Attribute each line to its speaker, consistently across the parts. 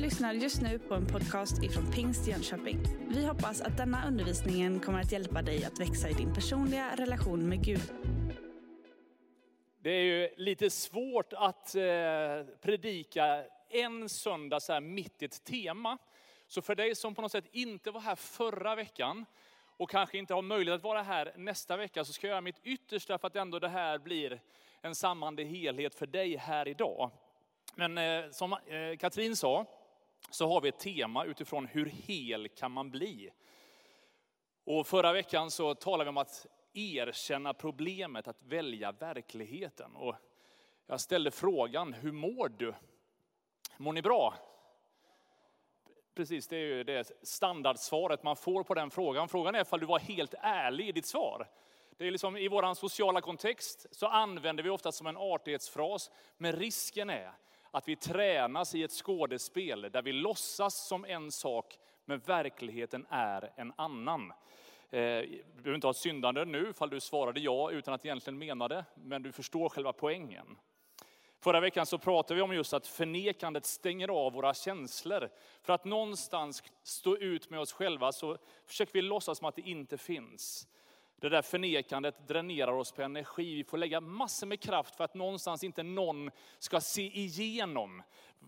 Speaker 1: lyssnar just nu på en podcast ifrån Pingst Jönköping. Vi hoppas att denna undervisning kommer att hjälpa dig att växa i din personliga relation med Gud.
Speaker 2: Det är ju lite svårt att eh, predika en söndag så här mitt i ett tema. Så för dig som på något sätt inte var här förra veckan och kanske inte har möjlighet att vara här nästa vecka så ska jag göra mitt yttersta för att ändå det här blir en sammande helhet för dig här idag. Men eh, som eh, Katrin sa, så har vi ett tema utifrån hur hel kan man bli? Och förra veckan så talade vi om att erkänna problemet, att välja verkligheten. Och jag ställde frågan, hur mår du? Mår ni bra? Precis, det är ju det standardsvaret man får på den frågan. Frågan är ifall du var helt ärlig i ditt svar. Det är liksom, I vår sociala kontext så använder vi ofta som en artighetsfras, men risken är att vi tränas i ett skådespel där vi låtsas som en sak, men verkligheten är en annan. Eh, du behöver inte ha syndande nu, fall du svarade ja utan att egentligen mena det, men du förstår själva poängen. Förra veckan så pratade vi om just att förnekandet stänger av våra känslor. För att någonstans stå ut med oss själva så försöker vi låtsas som att det inte finns. Det där förnekandet dränerar oss på energi. Vi får lägga massor med kraft för att någonstans inte någon ska se igenom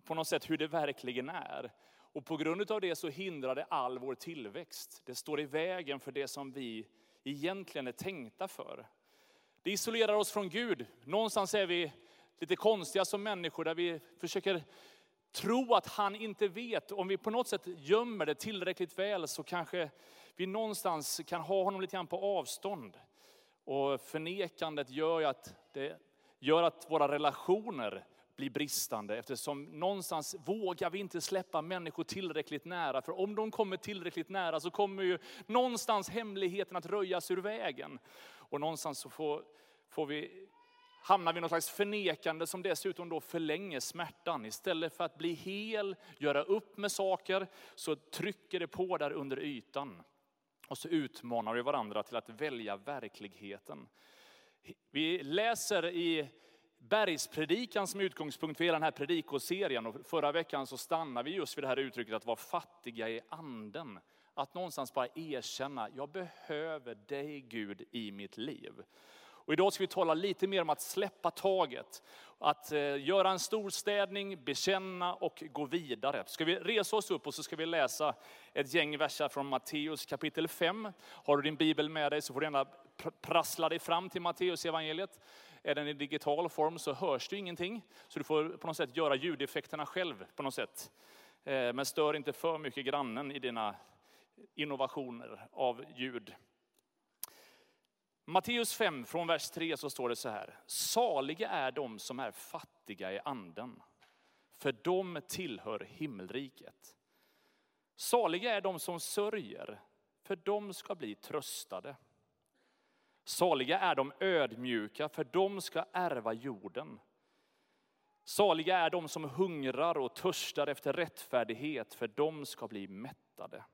Speaker 2: på något sätt hur det verkligen är. Och på grund av det så hindrar det all vår tillväxt. Det står i vägen för det som vi egentligen är tänkta för. Det isolerar oss från Gud. Någonstans är vi lite konstiga som människor där vi försöker tro att han inte vet. Om vi på något sätt gömmer det tillräckligt väl så kanske vi någonstans kan ha honom lite grann på avstånd. Och förnekandet gör ju att, det gör att våra relationer blir bristande eftersom någonstans vågar vi inte släppa människor tillräckligt nära. För om de kommer tillräckligt nära så kommer ju någonstans hemligheten att röjas ur vägen. Och någonstans så får, får vi hamnar vi i något slags förnekande som dessutom då förlänger smärtan. Istället för att bli hel, göra upp med saker, så trycker det på där under ytan. Och så utmanar vi varandra till att välja verkligheten. Vi läser i bergspredikan som utgångspunkt för hela den här predikoserien. Och förra veckan så stannade vi just vid det här uttrycket att vara fattiga i anden. Att någonstans bara erkänna, jag behöver dig Gud i mitt liv. Och idag ska vi tala lite mer om att släppa taget. Att eh, göra en storstädning, bekänna och gå vidare. Ska vi resa oss upp och så ska vi läsa ett gäng verser från Matteus kapitel 5. Har du din bibel med dig så får du gärna prassla dig fram till Matteus evangeliet. Är den i digital form så hörs det ingenting. Så du får på något sätt göra ljudeffekterna själv på något sätt. Eh, men stör inte för mycket grannen i dina innovationer av ljud. Matteus 5 från vers 3 så står det så här. Saliga är de som är fattiga i anden, för de tillhör himmelriket. Saliga är de som sörjer, för de ska bli tröstade. Saliga är de ödmjuka, för de ska ärva jorden. Saliga är de som hungrar och törstar efter rättfärdighet, för de ska bli mättade.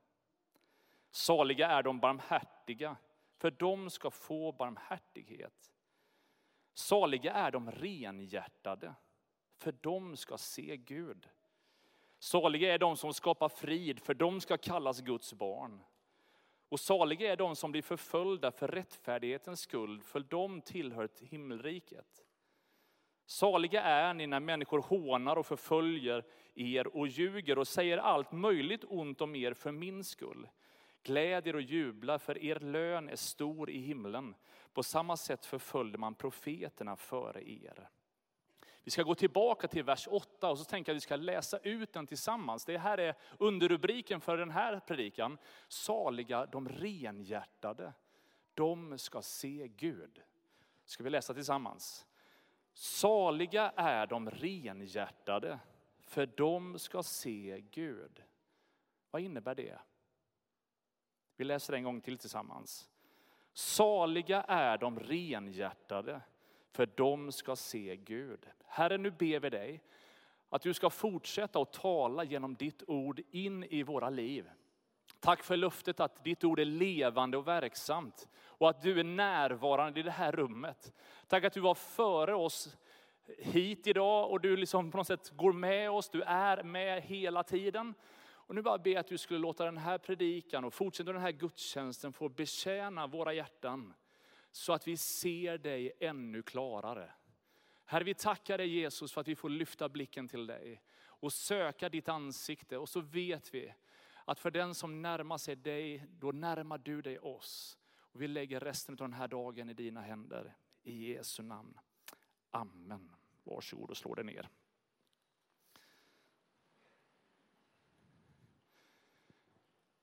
Speaker 2: Saliga är de barmhärtiga, för de ska få barmhärtighet. Saliga är de renhjärtade, för de ska se Gud. Saliga är de som skapar frid, för de ska kallas Guds barn. Och saliga är de som blir förföljda för rättfärdighetens skull, för de tillhör himmelriket. Saliga är ni när människor hånar och förföljer er och ljuger och säger allt möjligt ont om er för min skull. Gläd er och jubla, för er lön är stor i himlen. På samma sätt förföljde man profeterna före er. Vi ska gå tillbaka till vers 8 och så tänker jag att vi ska läsa ut den tillsammans. Det här är underrubriken för den här predikan. Saliga de renhjärtade, de ska se Gud. Ska vi läsa tillsammans? Saliga är de renhjärtade, för de ska se Gud. Vad innebär det? Vi läser en gång till tillsammans. Saliga är de renhjärtade, för de ska se Gud. Herre, nu ber vi dig att du ska fortsätta att tala genom ditt ord in i våra liv. Tack för löftet att ditt ord är levande och verksamt och att du är närvarande i det här rummet. Tack att du var före oss hit idag och du liksom på något sätt går med oss, du är med hela tiden. Och nu bara be att du skulle låta den här predikan och fortsätta den här gudstjänsten få betjäna våra hjärtan. Så att vi ser dig ännu klarare. Herre, vi tackar dig Jesus för att vi får lyfta blicken till dig och söka ditt ansikte. Och så vet vi att för den som närmar sig dig, då närmar du dig oss. Och vi lägger resten av den här dagen i dina händer. I Jesu namn. Amen. Varsågod och slå dig ner.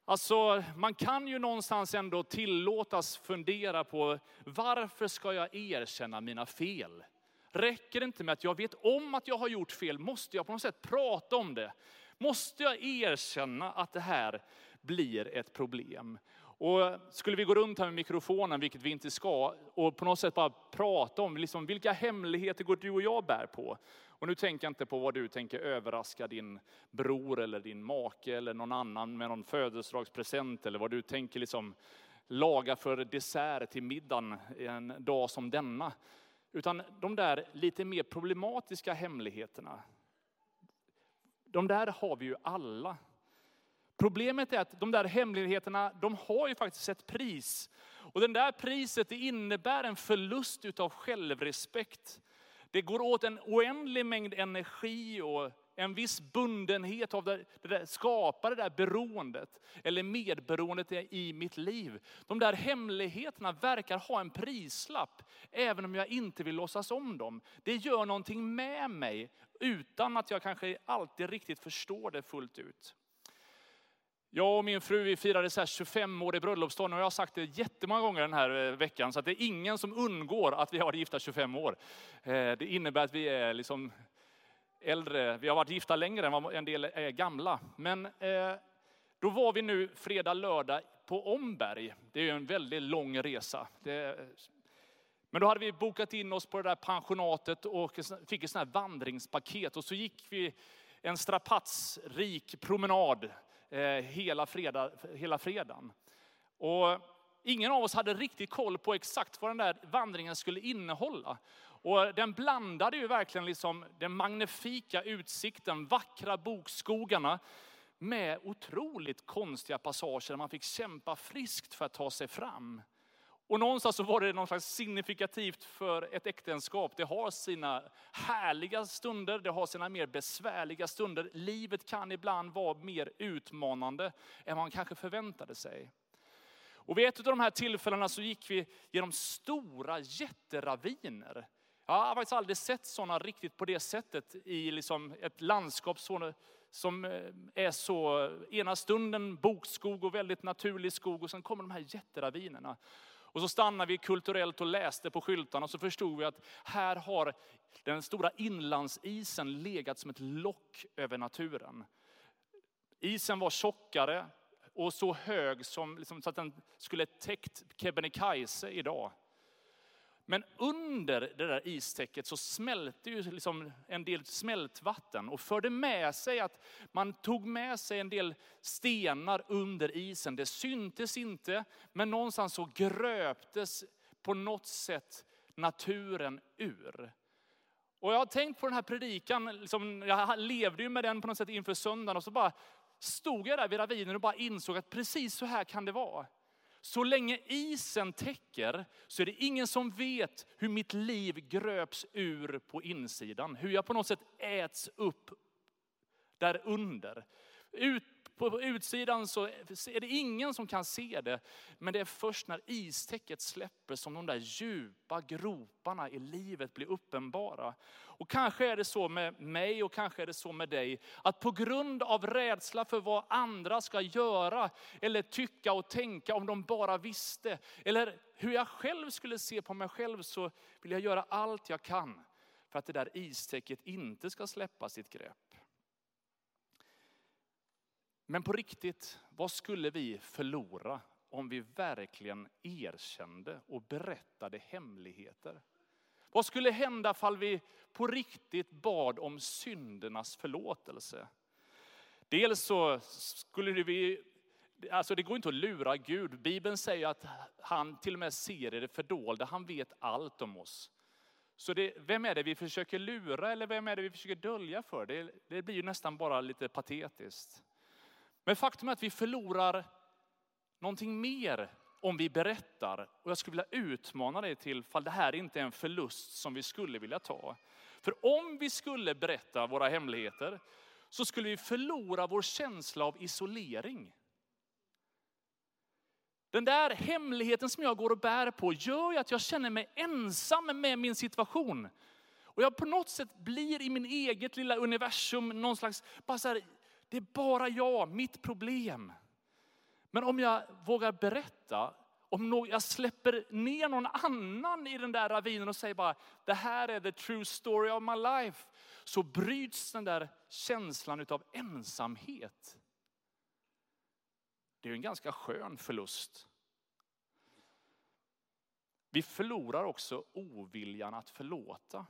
Speaker 2: Alltså, man kan ju någonstans ändå tillåtas fundera på varför ska jag erkänna mina fel? Räcker det inte med att jag vet om att jag har gjort fel? Måste jag på något sätt prata om det? Måste jag erkänna att det här blir ett problem? Och skulle vi gå runt här med mikrofonen, vilket vi inte ska, och på något sätt bara prata om liksom, vilka hemligheter går du och jag bär på? Och nu tänker jag inte på vad du tänker överraska din bror eller din make eller någon annan med någon födelsedagspresent eller vad du tänker liksom laga för dessert till middagen en dag som denna. Utan de där lite mer problematiska hemligheterna, de där har vi ju alla. Problemet är att de där hemligheterna, de har ju faktiskt ett pris. Och den där priset det innebär en förlust utav självrespekt. Det går åt en oändlig mängd energi och en viss bundenhet av det, det där, skapa det där beroendet, eller medberoendet i mitt liv. De där hemligheterna verkar ha en prislapp, även om jag inte vill låtsas om dem. Det gör någonting med mig, utan att jag kanske alltid riktigt förstår det fullt ut. Jag och min fru vi firade 25 år i bröllopsdagen och jag har sagt det jättemånga gånger den här eh, veckan så att det är ingen som undgår att vi har varit gifta 25 år. Eh, det innebär att vi är liksom äldre, vi har varit gifta längre än vad en del är gamla. Men eh, då var vi nu fredag, lördag på Omberg. Det är ju en väldigt lång resa. Det, men då hade vi bokat in oss på det där pensionatet och fick ett sånt här vandringspaket. Och så gick vi en strapatsrik promenad Eh, hela, fredag, hela fredagen. Och ingen av oss hade riktigt koll på exakt vad den där vandringen skulle innehålla. Och den blandade ju verkligen liksom den magnifika utsikten, vackra bokskogarna med otroligt konstiga passager där man fick kämpa friskt för att ta sig fram. Och någonstans så var det något slags signifikativt för ett äktenskap. Det har sina härliga stunder, det har sina mer besvärliga stunder. Livet kan ibland vara mer utmanande än man kanske förväntade sig. Och vid ett av de här tillfällena så gick vi genom stora jätteraviner. Jag har faktiskt aldrig sett sådana riktigt på det sättet i liksom ett landskap som eh, är så, ena stunden bokskog och väldigt naturlig skog och sen kommer de här jätteravinerna. Och så stannade vi kulturellt och läste på skyltarna och så förstod vi att här har den stora inlandsisen legat som ett lock över naturen. Isen var tjockare och så hög som, liksom, så att den skulle täckt Kebnekaise idag. Men under det där istäcket så smälte ju liksom en del smältvatten och förde med sig att man tog med sig en del stenar under isen. Det syntes inte, men någonstans så gröptes på något sätt naturen ur. Och jag har tänkt på den här predikan, liksom, jag levde ju med den på något sätt inför söndagen och så bara stod jag där vid ravinen och bara insåg att precis så här kan det vara. Så länge isen täcker så är det ingen som vet hur mitt liv gröps ur på insidan. Hur jag på något sätt äts upp där under. Ut på utsidan så är det ingen som kan se det. Men det är först när istäcket släpper som de där djupa groparna i livet blir uppenbara. Och kanske är det så med mig och kanske är det så med dig. Att på grund av rädsla för vad andra ska göra eller tycka och tänka om de bara visste. Eller hur jag själv skulle se på mig själv så vill jag göra allt jag kan för att det där istäcket inte ska släppa sitt grepp. Men på riktigt, vad skulle vi förlora om vi verkligen erkände och berättade hemligheter? Vad skulle hända fall vi på riktigt bad om syndernas förlåtelse? Dels så skulle vi, alltså det går inte att lura Gud. Bibeln säger att han till och med ser i det fördolda, han vet allt om oss. Så det, vem är det vi försöker lura eller vem är det vi försöker dölja för? Det, det blir ju nästan bara lite patetiskt. Men faktum är att vi förlorar någonting mer om vi berättar. Och jag skulle vilja utmana dig till fall det här inte är en förlust som vi skulle vilja ta. För om vi skulle berätta våra hemligheter så skulle vi förlora vår känsla av isolering. Den där hemligheten som jag går och bär på gör ju att jag känner mig ensam med min situation. Och jag på något sätt blir i min eget lilla universum någon slags, bara så här, det är bara jag, mitt problem. Men om jag vågar berätta, om jag släpper ner någon annan i den där ravinen och säger bara, det här är the true story of my life. Så bryts den där känslan av ensamhet. Det är en ganska skön förlust. Vi förlorar också oviljan att förlåta.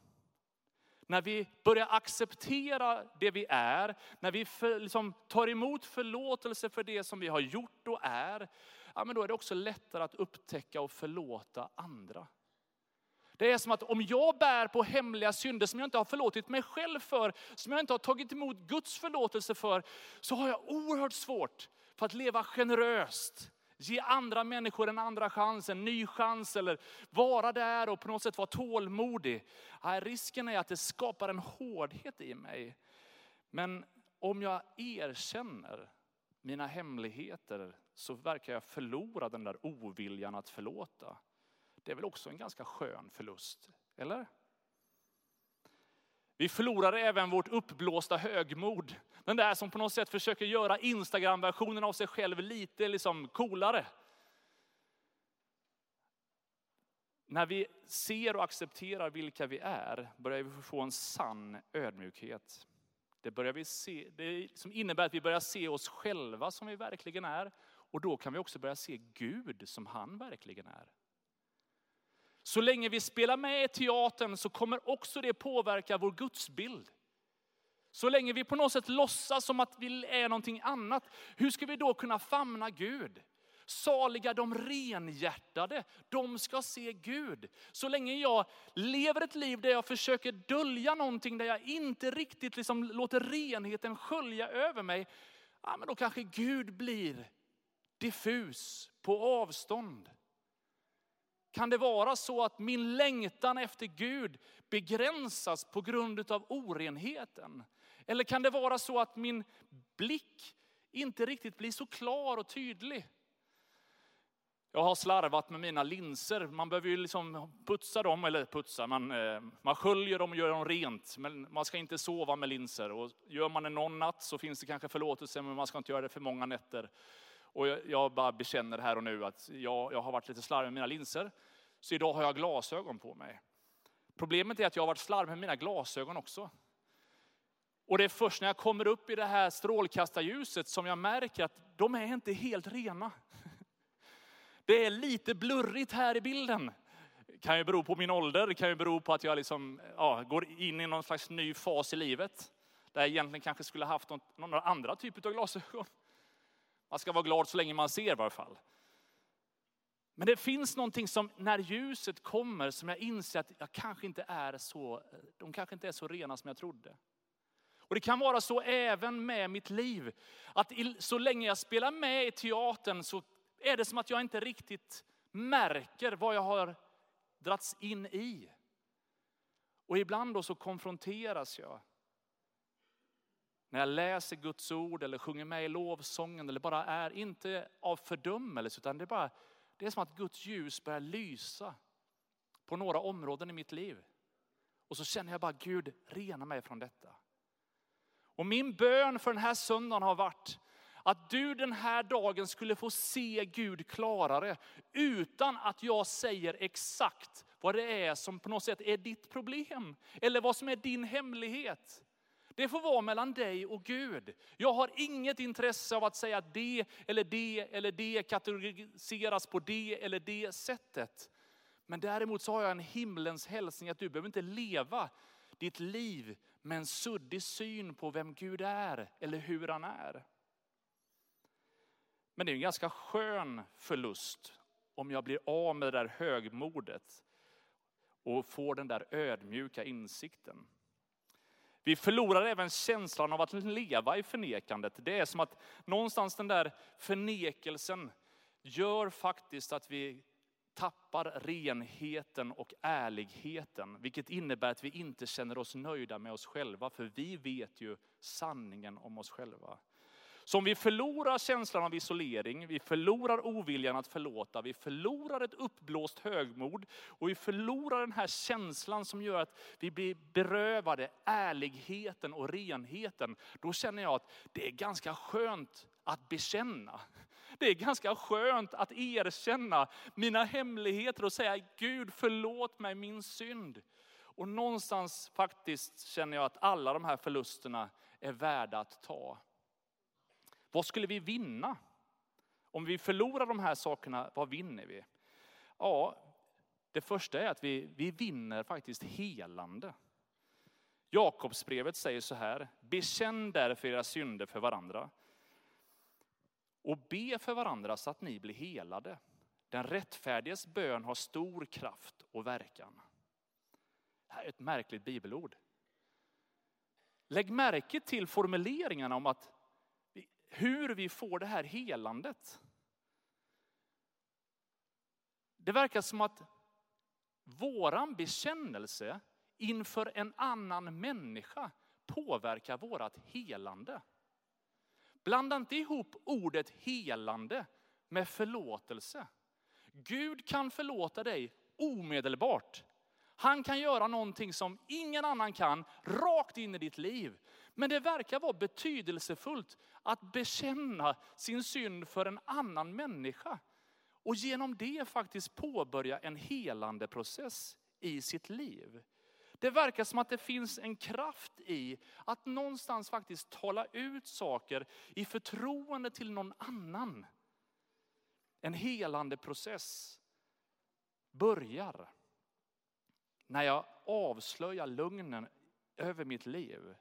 Speaker 2: När vi börjar acceptera det vi är, när vi för, liksom, tar emot förlåtelse för det som vi har gjort och är, ja, men då är det också lättare att upptäcka och förlåta andra. Det är som att om jag bär på hemliga synder som jag inte har förlåtit mig själv för, som jag inte har tagit emot Guds förlåtelse för, så har jag oerhört svårt för att leva generöst. Ge andra människor en andra chans, en ny chans eller vara där och på något sätt vara tålmodig. Nej, risken är att det skapar en hårdhet i mig. Men om jag erkänner mina hemligheter så verkar jag förlora den där oviljan att förlåta. Det är väl också en ganska skön förlust, eller? Vi förlorar även vårt uppblåsta högmod. Den där som på något sätt försöker göra Instagram-versionen av sig själv lite liksom coolare. När vi ser och accepterar vilka vi är börjar vi få en sann ödmjukhet. Det, börjar vi se, det som innebär att vi börjar se oss själva som vi verkligen är. Och då kan vi också börja se Gud som han verkligen är. Så länge vi spelar med i teatern så kommer också det påverka vår gudsbild. Så länge vi på något sätt låtsas som att vi är någonting annat, hur ska vi då kunna famna Gud? Saliga de renhjärtade, de ska se Gud. Så länge jag lever ett liv där jag försöker dölja någonting, där jag inte riktigt liksom låter renheten skölja över mig, ja, men då kanske Gud blir diffus, på avstånd. Kan det vara så att min längtan efter Gud begränsas på grund av orenheten? Eller kan det vara så att min blick inte riktigt blir så klar och tydlig? Jag har slarvat med mina linser. Man behöver ju liksom putsa dem, eller putsa, man, eh, man sköljer dem och gör dem rent. Men man ska inte sova med linser. Och gör man det någon natt så finns det kanske förlåtelse, men man ska inte göra det för många nätter. Och jag bara bekänner här och nu att jag, jag har varit lite slarvig med mina linser. Så idag har jag glasögon på mig. Problemet är att jag har varit slarvig med mina glasögon också. Och det är först när jag kommer upp i det här strålkastarljuset som jag märker att de är inte helt rena. Det är lite blurrigt här i bilden. Det kan ju bero på min ålder, det kan ju bero på att jag liksom, ja, går in i någon slags ny fas i livet. Där jag egentligen kanske skulle haft någon, någon andra typ av glasögon. Man ska vara glad så länge man ser i varje fall. Men det finns någonting som när ljuset kommer som jag inser att jag kanske inte är så, de kanske inte är så rena som jag trodde. Och det kan vara så även med mitt liv. Att så länge jag spelar med i teatern så är det som att jag inte riktigt märker vad jag har dragits in i. Och ibland då så konfronteras jag. När jag läser Guds ord eller sjunger med i lovsången eller bara är, inte av fördömelse utan det är bara det är som att Guds ljus börjar lysa på några områden i mitt liv. Och så känner jag bara, Gud rena mig från detta. Och min bön för den här söndagen har varit att du den här dagen skulle få se Gud klarare utan att jag säger exakt vad det är som på något sätt är ditt problem. Eller vad som är din hemlighet. Det får vara mellan dig och Gud. Jag har inget intresse av att säga att det eller det eller det kategoriseras på det eller det sättet. Men däremot så har jag en himlens hälsning att du behöver inte leva ditt liv med en suddig syn på vem Gud är eller hur han är. Men det är en ganska skön förlust om jag blir av med det där högmodet och får den där ödmjuka insikten. Vi förlorar även känslan av att leva i förnekandet. Det är som att någonstans den där förnekelsen gör faktiskt att vi tappar renheten och ärligheten. Vilket innebär att vi inte känner oss nöjda med oss själva, för vi vet ju sanningen om oss själva. Så om vi förlorar känslan av isolering, vi förlorar oviljan att förlåta, vi förlorar ett uppblåst högmod och vi förlorar den här känslan som gör att vi blir berövade ärligheten och renheten. Då känner jag att det är ganska skönt att bekänna. Det är ganska skönt att erkänna mina hemligheter och säga Gud förlåt mig min synd. Och någonstans faktiskt känner jag att alla de här förlusterna är värda att ta. Vad skulle vi vinna? Om vi förlorar de här sakerna, vad vinner vi? Ja, det första är att vi, vi vinner faktiskt helande. Jakobsbrevet säger så här, bekänn därför era synder för varandra och be för varandra så att ni blir helade. Den rättfärdiges bön har stor kraft och verkan. Det här är ett märkligt bibelord. Lägg märke till formuleringarna om att hur vi får det här helandet. Det verkar som att våran bekännelse inför en annan människa påverkar vårat helande. Blanda inte ihop ordet helande med förlåtelse. Gud kan förlåta dig omedelbart. Han kan göra någonting som ingen annan kan, rakt in i ditt liv. Men det verkar vara betydelsefullt att bekänna sin synd för en annan människa. Och genom det faktiskt påbörja en helande process i sitt liv. Det verkar som att det finns en kraft i att någonstans faktiskt tala ut saker i förtroende till någon annan. En helande process börjar när jag avslöjar lögnen över mitt liv.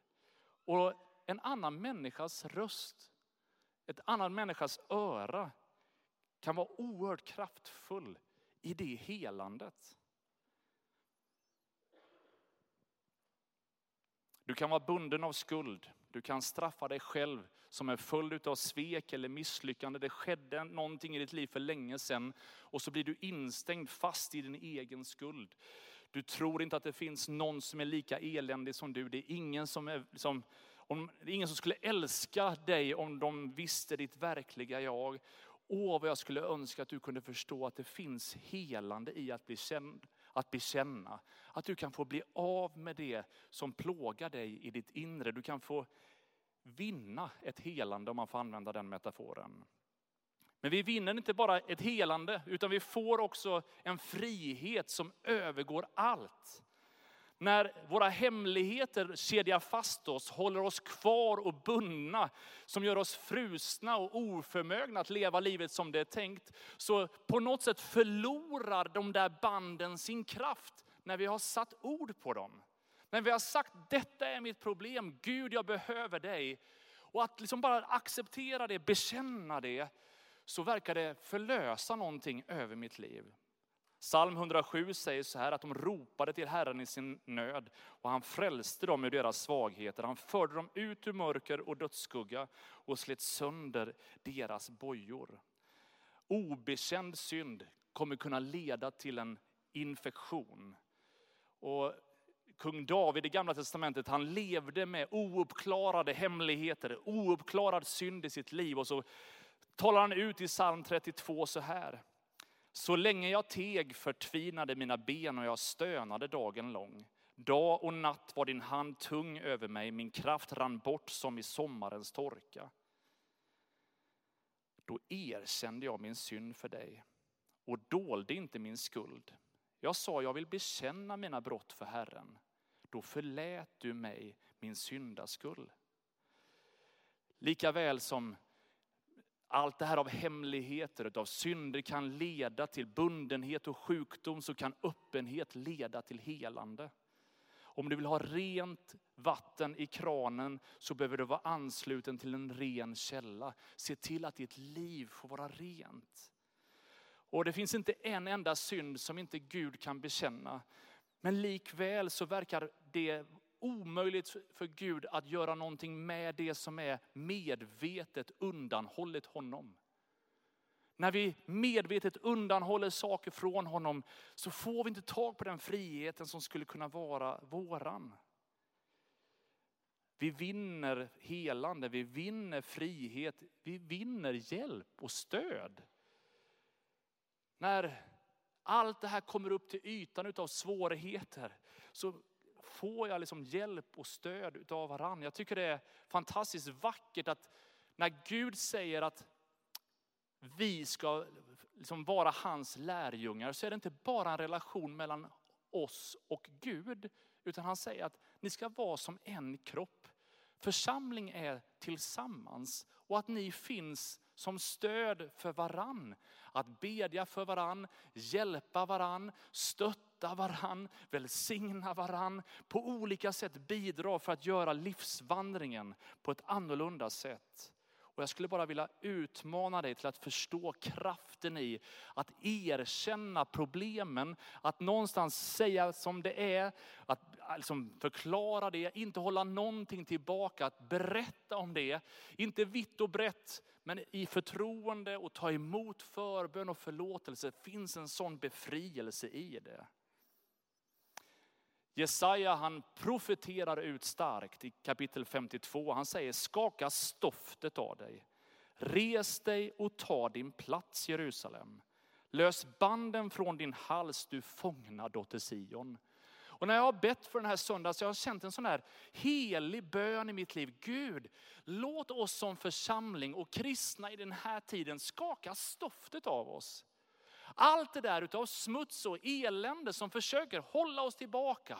Speaker 2: Och en annan människas röst, ett annan människas öra kan vara oerhört kraftfull i det helandet. Du kan vara bunden av skuld. Du kan straffa dig själv som en följd av svek eller misslyckande. Det skedde någonting i ditt liv för länge sedan och så blir du instängd fast i din egen skuld. Du tror inte att det finns någon som är lika eländig som du. Det är ingen som, är, som, om, det är ingen som skulle älska dig om de visste ditt verkliga jag. Åh, vad jag skulle önska att du kunde förstå att det finns helande i att bli känd att bekänna. Att du kan få bli av med det som plågar dig i ditt inre. Du kan få vinna ett helande om man får använda den metaforen. Men vi vinner inte bara ett helande utan vi får också en frihet som övergår allt. När våra hemligheter kedjar fast oss, håller oss kvar och bundna, som gör oss frusna och oförmögna att leva livet som det är tänkt. Så på något sätt förlorar de där banden sin kraft när vi har satt ord på dem. När vi har sagt, detta är mitt problem, Gud jag behöver dig. Och att liksom bara acceptera det, bekänna det, så verkar det förlösa någonting över mitt liv. Psalm 107 säger så här att de ropade till Herren i sin nöd och han frälste dem ur deras svagheter. Han förde dem ut ur mörker och dödsskugga och slet sönder deras bojor. Obekänd synd kommer kunna leda till en infektion. Och kung David i gamla testamentet, han levde med ouppklarade hemligheter, ouppklarad synd i sitt liv. Och så talar han ut i psalm 32 så här. Så länge jag teg förtvinade mina ben och jag stönade dagen lång. Dag och natt var din hand tung över mig, min kraft rann bort som i sommarens torka. Då erkände jag min synd för dig och dolde inte min skuld. Jag sa, jag vill bekänna mina brott för Herren. Då förlät du mig min syndaskuld. Lika väl som allt det här av hemligheter, av synder kan leda till bundenhet och sjukdom så kan öppenhet leda till helande. Om du vill ha rent vatten i kranen så behöver du vara ansluten till en ren källa. Se till att ditt liv får vara rent. Och det finns inte en enda synd som inte Gud kan bekänna. Men likväl så verkar det omöjligt för Gud att göra någonting med det som är medvetet undanhållet honom. När vi medvetet undanhåller saker från honom så får vi inte tag på den friheten som skulle kunna vara våran. Vi vinner helande, vi vinner frihet, vi vinner hjälp och stöd. När allt det här kommer upp till ytan av svårigheter så får jag liksom hjälp och stöd av varandra. Jag tycker det är fantastiskt vackert att när Gud säger att vi ska liksom vara hans lärjungar så är det inte bara en relation mellan oss och Gud. Utan han säger att ni ska vara som en kropp. Församling är tillsammans och att ni finns som stöd för varann. Att bedja för varann, hjälpa varann, stötta varann, välsigna varann. På olika sätt bidra för att göra livsvandringen på ett annorlunda sätt. Och jag skulle bara vilja utmana dig till att förstå kraften i att erkänna problemen, att någonstans säga som det är, att liksom förklara det, inte hålla någonting tillbaka, att berätta om det. Inte vitt och brett, men i förtroende och ta emot förbön och förlåtelse finns en sån befrielse i det. Jesaja han profeterar ut starkt i kapitel 52. Han säger skaka stoftet av dig. Res dig och ta din plats Jerusalem. Lös banden från din hals du fångna dotter Sion. Och när jag har bett för den här söndagen så jag har känt en sån här helig bön i mitt liv. Gud, låt oss som församling och kristna i den här tiden skaka stoftet av oss. Allt det där utav smuts och elände som försöker hålla oss tillbaka.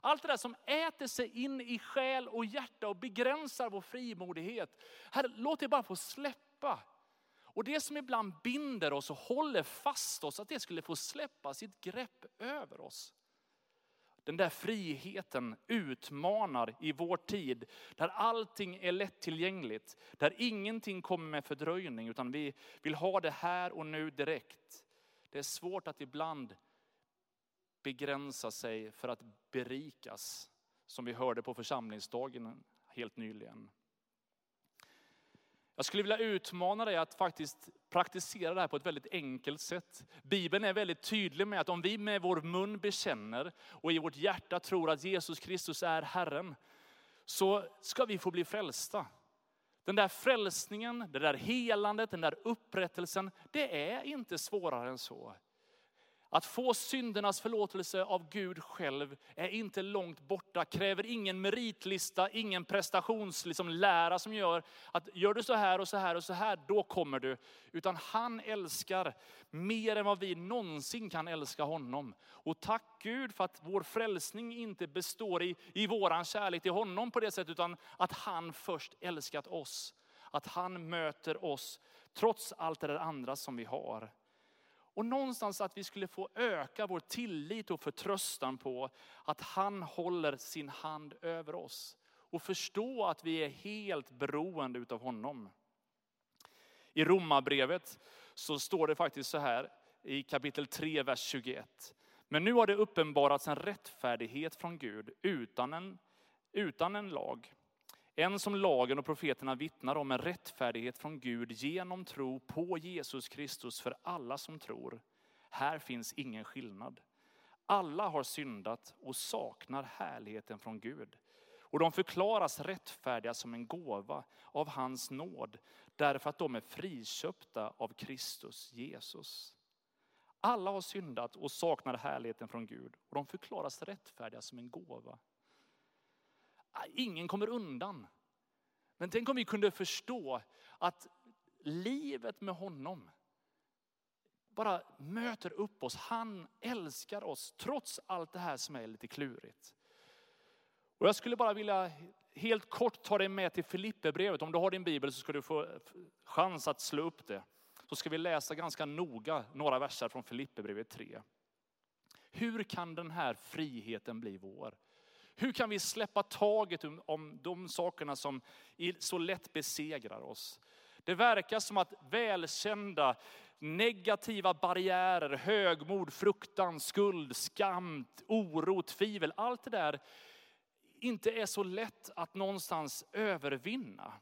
Speaker 2: Allt det där som äter sig in i själ och hjärta och begränsar vår frimodighet. Herre, låt det bara få släppa. Och det som ibland binder oss och håller fast oss, att det skulle få släppa sitt grepp över oss. Den där friheten utmanar i vår tid, där allting är lättillgängligt, där ingenting kommer med fördröjning, utan vi vill ha det här och nu direkt. Det är svårt att ibland begränsa sig för att berikas, som vi hörde på församlingsdagen helt nyligen. Jag skulle vilja utmana dig att faktiskt praktisera det här på ett väldigt enkelt sätt. Bibeln är väldigt tydlig med att om vi med vår mun bekänner och i vårt hjärta tror att Jesus Kristus är Herren, så ska vi få bli frälsta. Den där frälsningen, det där helandet, den där upprättelsen, det är inte svårare än så. Att få syndernas förlåtelse av Gud själv är inte långt borta, kräver ingen meritlista, ingen prestationslära liksom, som gör att gör du så här och så här och så här, då kommer du. Utan han älskar mer än vad vi någonsin kan älska honom. Och tack Gud för att vår frälsning inte består i, i våran kärlek till honom på det sättet, utan att han först älskat oss. Att han möter oss trots allt det där andra som vi har. Och någonstans att vi skulle få öka vår tillit och förtröstan på att han håller sin hand över oss. Och förstå att vi är helt beroende utav honom. I Romarbrevet så står det faktiskt så här i kapitel 3, vers 21. Men nu har det uppenbarats en rättfärdighet från Gud utan en, utan en lag. En som lagen och profeterna vittnar om en rättfärdighet från Gud genom tro på Jesus Kristus för alla som tror. Här finns ingen skillnad. Alla har syndat och saknar härligheten från Gud. Och de förklaras rättfärdiga som en gåva av hans nåd, därför att de är friköpta av Kristus Jesus. Alla har syndat och saknar härligheten från Gud, och de förklaras rättfärdiga som en gåva. Ah, ingen kommer undan. Men tänk om vi kunde förstå att livet med honom bara möter upp oss. Han älskar oss trots allt det här som är lite klurigt. Och jag skulle bara vilja helt kort ta dig med till Filipperbrevet. Om du har din bibel så ska du få chans att slå upp det. Så ska vi läsa ganska noga några verser från Filipperbrevet 3. Hur kan den här friheten bli vår? Hur kan vi släppa taget om de sakerna som så lätt besegrar oss? Det verkar som att välkända negativa barriärer, högmod, fruktan, skuld, skam, oro, tvivel. Allt det där inte är så lätt att någonstans övervinna.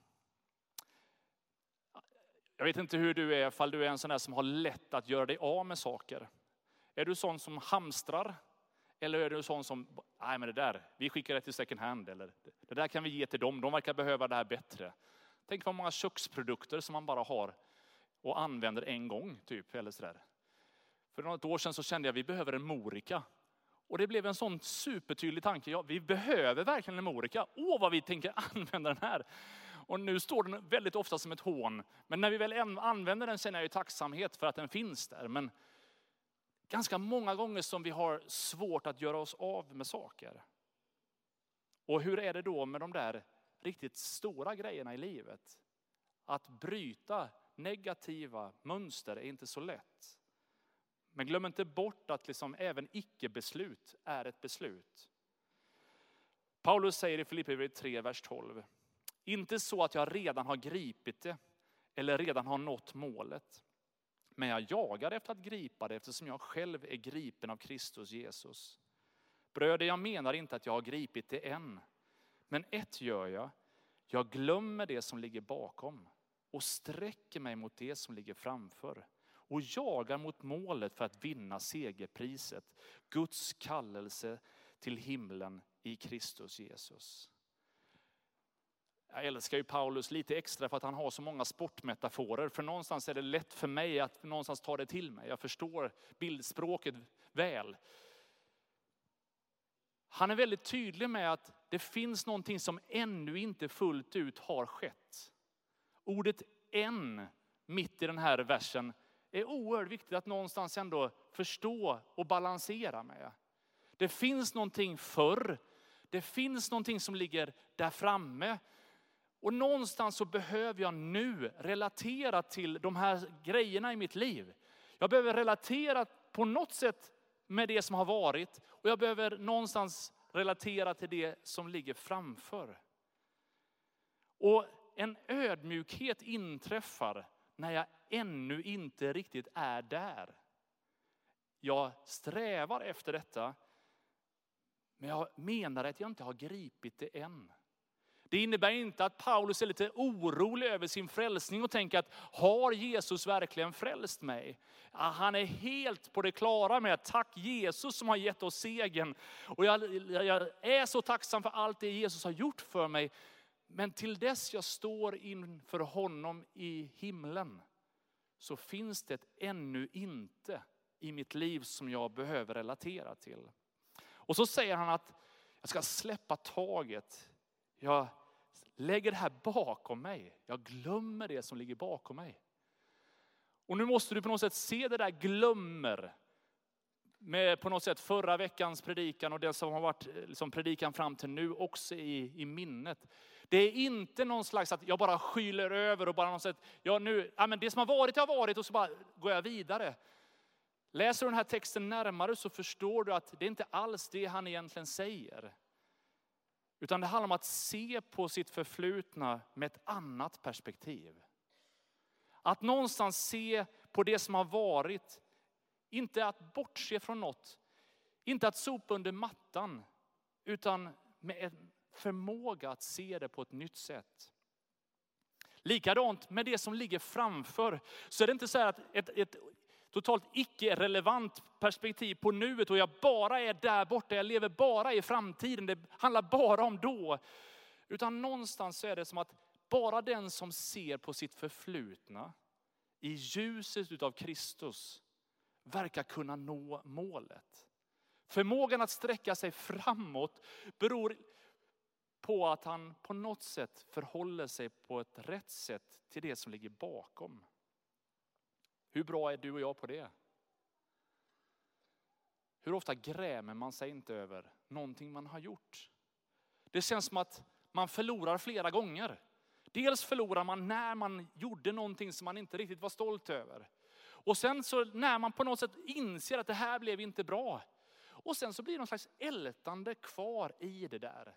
Speaker 2: Jag vet inte hur du är, ifall du är en sån där som har lätt att göra dig av med saker. Är du sån som hamstrar? Eller är du en sån som, nej men det där, vi skickar det till second hand. Eller det där kan vi ge till dem, de verkar behöva det här bättre. Tänk vad många köksprodukter som man bara har och använder en gång. typ eller sådär. För något år sedan så kände jag att vi behöver en morika. Och det blev en sån supertydlig tanke. Ja, vi behöver verkligen en morika. Åh vad vi tänker använda den här. Och nu står den väldigt ofta som ett hån. Men när vi väl använder den känner jag ju tacksamhet för att den finns där. Men ganska många gånger som vi har svårt att göra oss av med saker. Och hur är det då med de där riktigt stora grejerna i livet? Att bryta negativa mönster är inte så lätt. Men glöm inte bort att liksom även icke-beslut är ett beslut. Paulus säger i Filipperbrevet 3, vers 12. Inte så att jag redan har gripit det eller redan har nått målet. Men jag jagar efter att gripa det eftersom jag själv är gripen av Kristus Jesus. Bröder, jag menar inte att jag har gripit det än. Men ett gör jag. Jag glömmer det som ligger bakom och sträcker mig mot det som ligger framför och jagar mot målet för att vinna segerpriset. Guds kallelse till himlen i Kristus Jesus. Jag älskar ju Paulus lite extra för att han har så många sportmetaforer. För någonstans är det lätt för mig att någonstans ta det till mig. Jag förstår bildspråket väl. Han är väldigt tydlig med att det finns någonting som ännu inte fullt ut har skett. Ordet än mitt i den här versen är oerhört viktigt att någonstans ändå förstå och balansera med. Det finns någonting förr. Det finns någonting som ligger där framme. Och någonstans så behöver jag nu relatera till de här grejerna i mitt liv. Jag behöver relatera på något sätt med det som har varit och jag behöver någonstans relatera till det som ligger framför. Och en ödmjukhet inträffar när jag ännu inte riktigt är där. Jag strävar efter detta, men jag menar att jag inte har gripit det än. Det innebär inte att Paulus är lite orolig över sin frälsning och tänker att har Jesus verkligen frälst mig? Han är helt på det klara med att tack Jesus som har gett oss segern. Och jag, jag är så tacksam för allt det Jesus har gjort för mig. Men till dess jag står inför honom i himlen så finns det ännu inte i mitt liv som jag behöver relatera till. Och så säger han att jag ska släppa taget. Jag lägger det här bakom mig. Jag glömmer det som ligger bakom mig. Och nu måste du på något sätt se det där glömmer med på något sätt förra veckans predikan och det som har varit eh, liksom predikan fram till nu också i, i minnet. Det är inte någon slags att jag bara skyler över och bara något sätt, ja nu, ja men det som har varit har varit och så bara går jag vidare. Läser du den här texten närmare så förstår du att det är inte alls det han egentligen säger. Utan det handlar om att se på sitt förflutna med ett annat perspektiv. Att någonstans se på det som har varit, inte att bortse från något, inte att sopa under mattan, utan med en förmåga att se det på ett nytt sätt. Likadant med det som ligger framför, så är det inte så att ett, ett totalt icke-relevant perspektiv på nuet och jag bara är där borta, jag lever bara i framtiden, det handlar bara om då. Utan någonstans så är det som att bara den som ser på sitt förflutna i ljuset av Kristus verkar kunna nå målet. Förmågan att sträcka sig framåt beror på att han på något sätt förhåller sig på ett rätt sätt till det som ligger bakom. Hur bra är du och jag på det? Hur ofta grämer man sig inte över någonting man har gjort? Det känns som att man förlorar flera gånger. Dels förlorar man när man gjorde någonting som man inte riktigt var stolt över. Och sen så när man på något sätt inser att det här blev inte bra. Och sen så blir det någon slags ältande kvar i det där.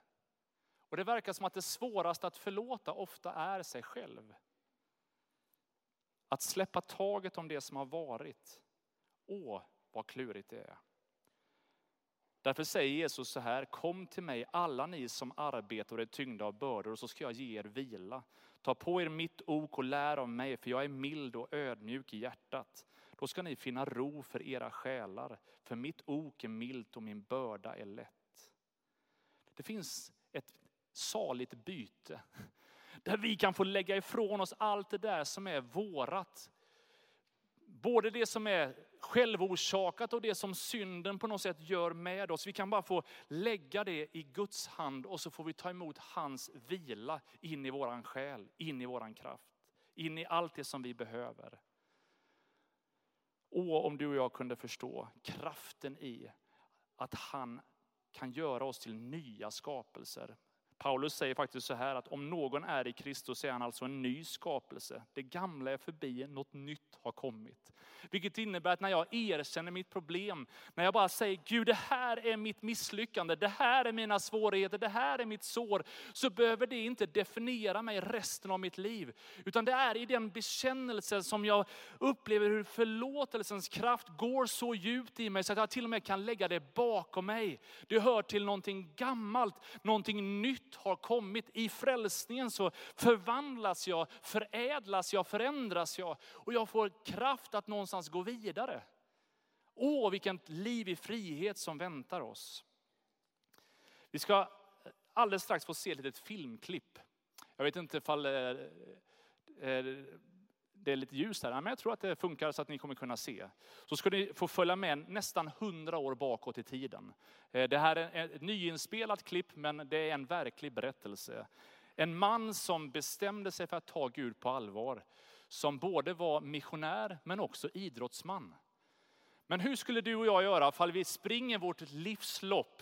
Speaker 2: Och det verkar som att det svåraste att förlåta ofta är sig själv. Att släppa taget om det som har varit. Åh, vad klurigt det är. Därför säger Jesus så här, kom till mig alla ni som arbetar och är tyngda av bördor och så ska jag ge er vila. Ta på er mitt ok och lär av mig, för jag är mild och ödmjuk i hjärtat. Då ska ni finna ro för era själar, för mitt ok är milt och min börda är lätt. Det finns ett saligt byte, där vi kan få lägga ifrån oss allt det där som är vårat. Både det som är självorsakat och det som synden på något sätt gör med oss. Vi kan bara få lägga det i Guds hand och så får vi ta emot hans vila in i våran själ, in i våran kraft, in i allt det som vi behöver. Åh, om du och jag kunde förstå kraften i att han kan göra oss till nya skapelser. Paulus säger faktiskt så här att om någon är i Kristus är han alltså en ny skapelse. Det gamla är förbi, något nytt har kommit. Vilket innebär att när jag erkänner mitt problem, när jag bara säger Gud det här är mitt misslyckande, det här är mina svårigheter, det här är mitt sår. Så behöver det inte definiera mig resten av mitt liv. Utan det är i den bekännelsen som jag upplever hur förlåtelsens kraft går så djupt i mig så att jag till och med kan lägga det bakom mig. Det hör till någonting gammalt, någonting nytt nytt har kommit. I frälsningen så förvandlas jag, förädlas jag, förändras jag. Och jag får kraft att någonstans gå vidare. Åh, vilket liv i frihet som väntar oss. Vi ska alldeles strax få se ett litet filmklipp. Jag vet inte ifall eh, eh, det är lite ljus här, men jag tror att det funkar så att ni kommer kunna se. Så ska ni få följa med nästan hundra år bakåt i tiden. Eh, det här är ett nyinspelat klipp, men det är en verklig berättelse. En man som bestämde sig för att ta Gud på allvar som både var missionär men också idrottsman. Men hur skulle du och jag göra ifall vi springer vårt livslopp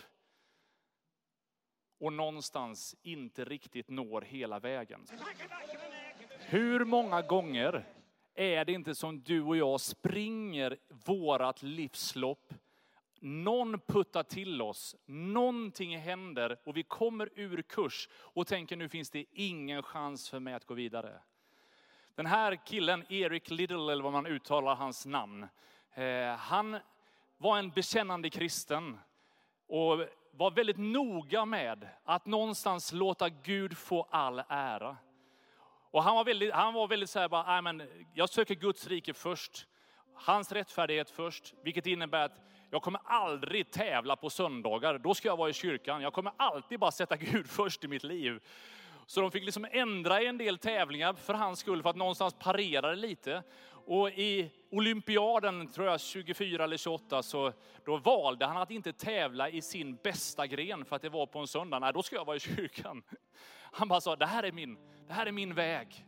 Speaker 2: och någonstans inte riktigt når hela vägen? Hur många gånger är det inte som du och jag springer vårat livslopp någon puttar till oss, någonting händer och vi kommer ur kurs och tänker nu finns det ingen chans för mig att gå vidare. Den här killen, Eric Little, eller vad man uttalar hans namn, eh, han var en bekännande kristen och var väldigt noga med att någonstans låta Gud få all ära. Och han var väldigt, han var väldigt så här, bara, men jag söker Guds rike först, hans rättfärdighet först, vilket innebär att jag kommer aldrig tävla på söndagar, då ska jag vara i kyrkan. Jag kommer alltid bara sätta Gud först i mitt liv. Så de fick liksom ändra i en del tävlingar för hans skull, för att någonstans parera det lite. Och i olympiaden, tror jag 24 eller 28, så då valde han att inte tävla i sin bästa gren för att det var på en söndag. Nej, då ska jag vara i kyrkan. Han bara sa, det här är min, det här är min väg.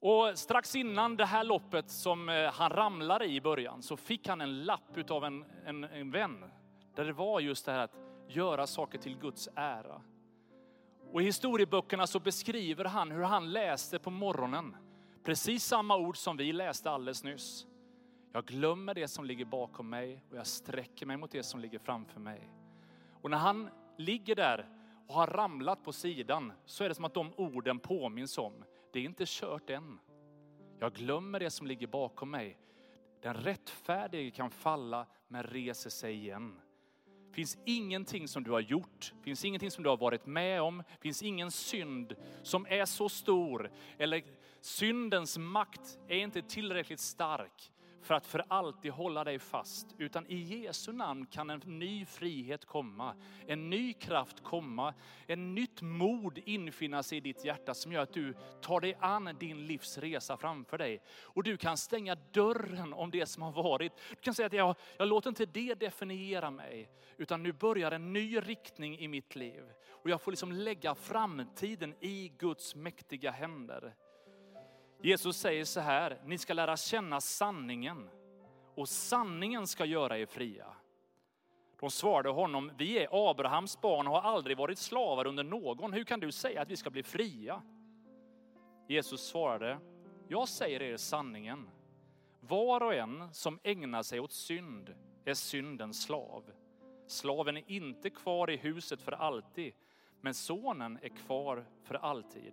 Speaker 2: Och strax innan det här loppet som eh, han ramlade i början så fick han en lapp av en, en, en vän. Där det var just det här att göra saker till Guds ära. Och i historieböckerna så beskriver han hur han läste på morgonen. Precis samma ord som vi läste alldeles nyss. Jag glömmer det som ligger bakom mig och jag sträcker mig mot det som ligger framför mig. Och när han ligger där och har ramlat på sidan så är det som att de orden påminns om. Det är inte kört än. Jag glömmer det som ligger bakom mig. Den rättfärdige kan falla men reser sig igen finns ingenting som du har gjort, finns ingenting som du har varit med om, finns ingen synd som är så stor, eller syndens makt är inte tillräckligt stark för att för alltid hålla dig fast. Utan i Jesu namn kan en ny frihet komma, en ny kraft komma, en nytt mod infinna sig i ditt hjärta som gör att du tar dig an din livs resa framför dig. Och du kan stänga dörren om det som har varit. Du kan säga att jag, jag låter inte det definiera mig, utan nu börjar en ny riktning i mitt liv. Och jag får liksom lägga framtiden i Guds mäktiga händer. Jesus säger så här, ni ska lära känna sanningen och sanningen ska göra er fria. De svarade honom, vi är Abrahams barn och har aldrig varit slavar under någon. Hur kan du säga att vi ska bli fria? Jesus svarade, jag säger er sanningen. Var och en som ägnar sig åt synd är syndens slav. Slaven är inte kvar i huset för alltid, men sonen är kvar för alltid.